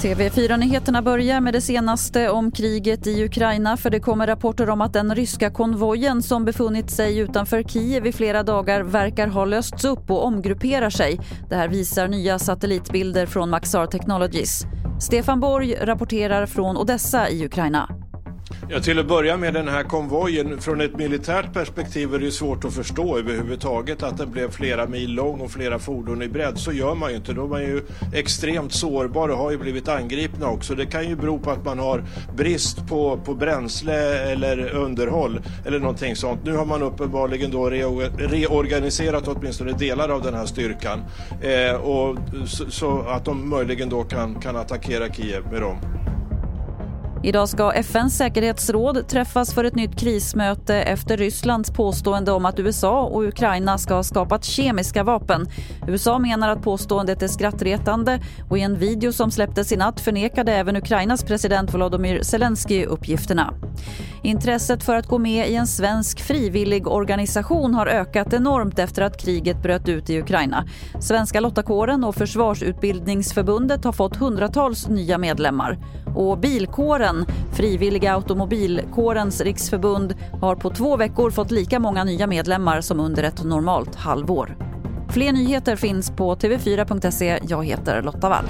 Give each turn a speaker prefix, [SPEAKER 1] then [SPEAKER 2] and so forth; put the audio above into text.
[SPEAKER 1] TV4-nyheterna börjar med det senaste om kriget i Ukraina för det kommer rapporter om att den ryska konvojen som befunnit sig utanför Kiev i flera dagar verkar ha lösts upp och omgrupperar sig. Det här visar nya satellitbilder från Maxar Technologies. Stefan Borg rapporterar från Odessa i Ukraina.
[SPEAKER 2] Ja, till att börja med den här konvojen, från ett militärt perspektiv är det svårt att förstå överhuvudtaget att den blev flera mil lång och flera fordon i bredd. Så gör man ju inte. Då är man ju extremt sårbar och har ju blivit angripna också. Det kan ju bero på att man har brist på, på bränsle eller underhåll eller någonting sånt. Nu har man uppenbarligen då reorganiserat åtminstone delar av den här styrkan eh, och så, så, att de möjligen då kan, kan attackera Kiev med dem.
[SPEAKER 1] Idag ska FNs säkerhetsråd träffas för ett nytt krismöte efter Rysslands påstående om att USA och Ukraina ska ha skapat kemiska vapen. USA menar att påståendet är skrattretande och i en video som släpptes i natt förnekade även Ukrainas president Volodymyr Zelensky uppgifterna. Intresset för att gå med i en svensk frivillig organisation har ökat enormt efter att kriget bröt ut i Ukraina. Svenska lottakåren och Försvarsutbildningsförbundet har fått hundratals nya medlemmar. Och Bilkåren, Frivilliga automobilkårens riksförbund, har på två veckor fått lika många nya medlemmar som under ett normalt halvår. Fler nyheter finns på tv4.se. Jag heter Lotta Wall.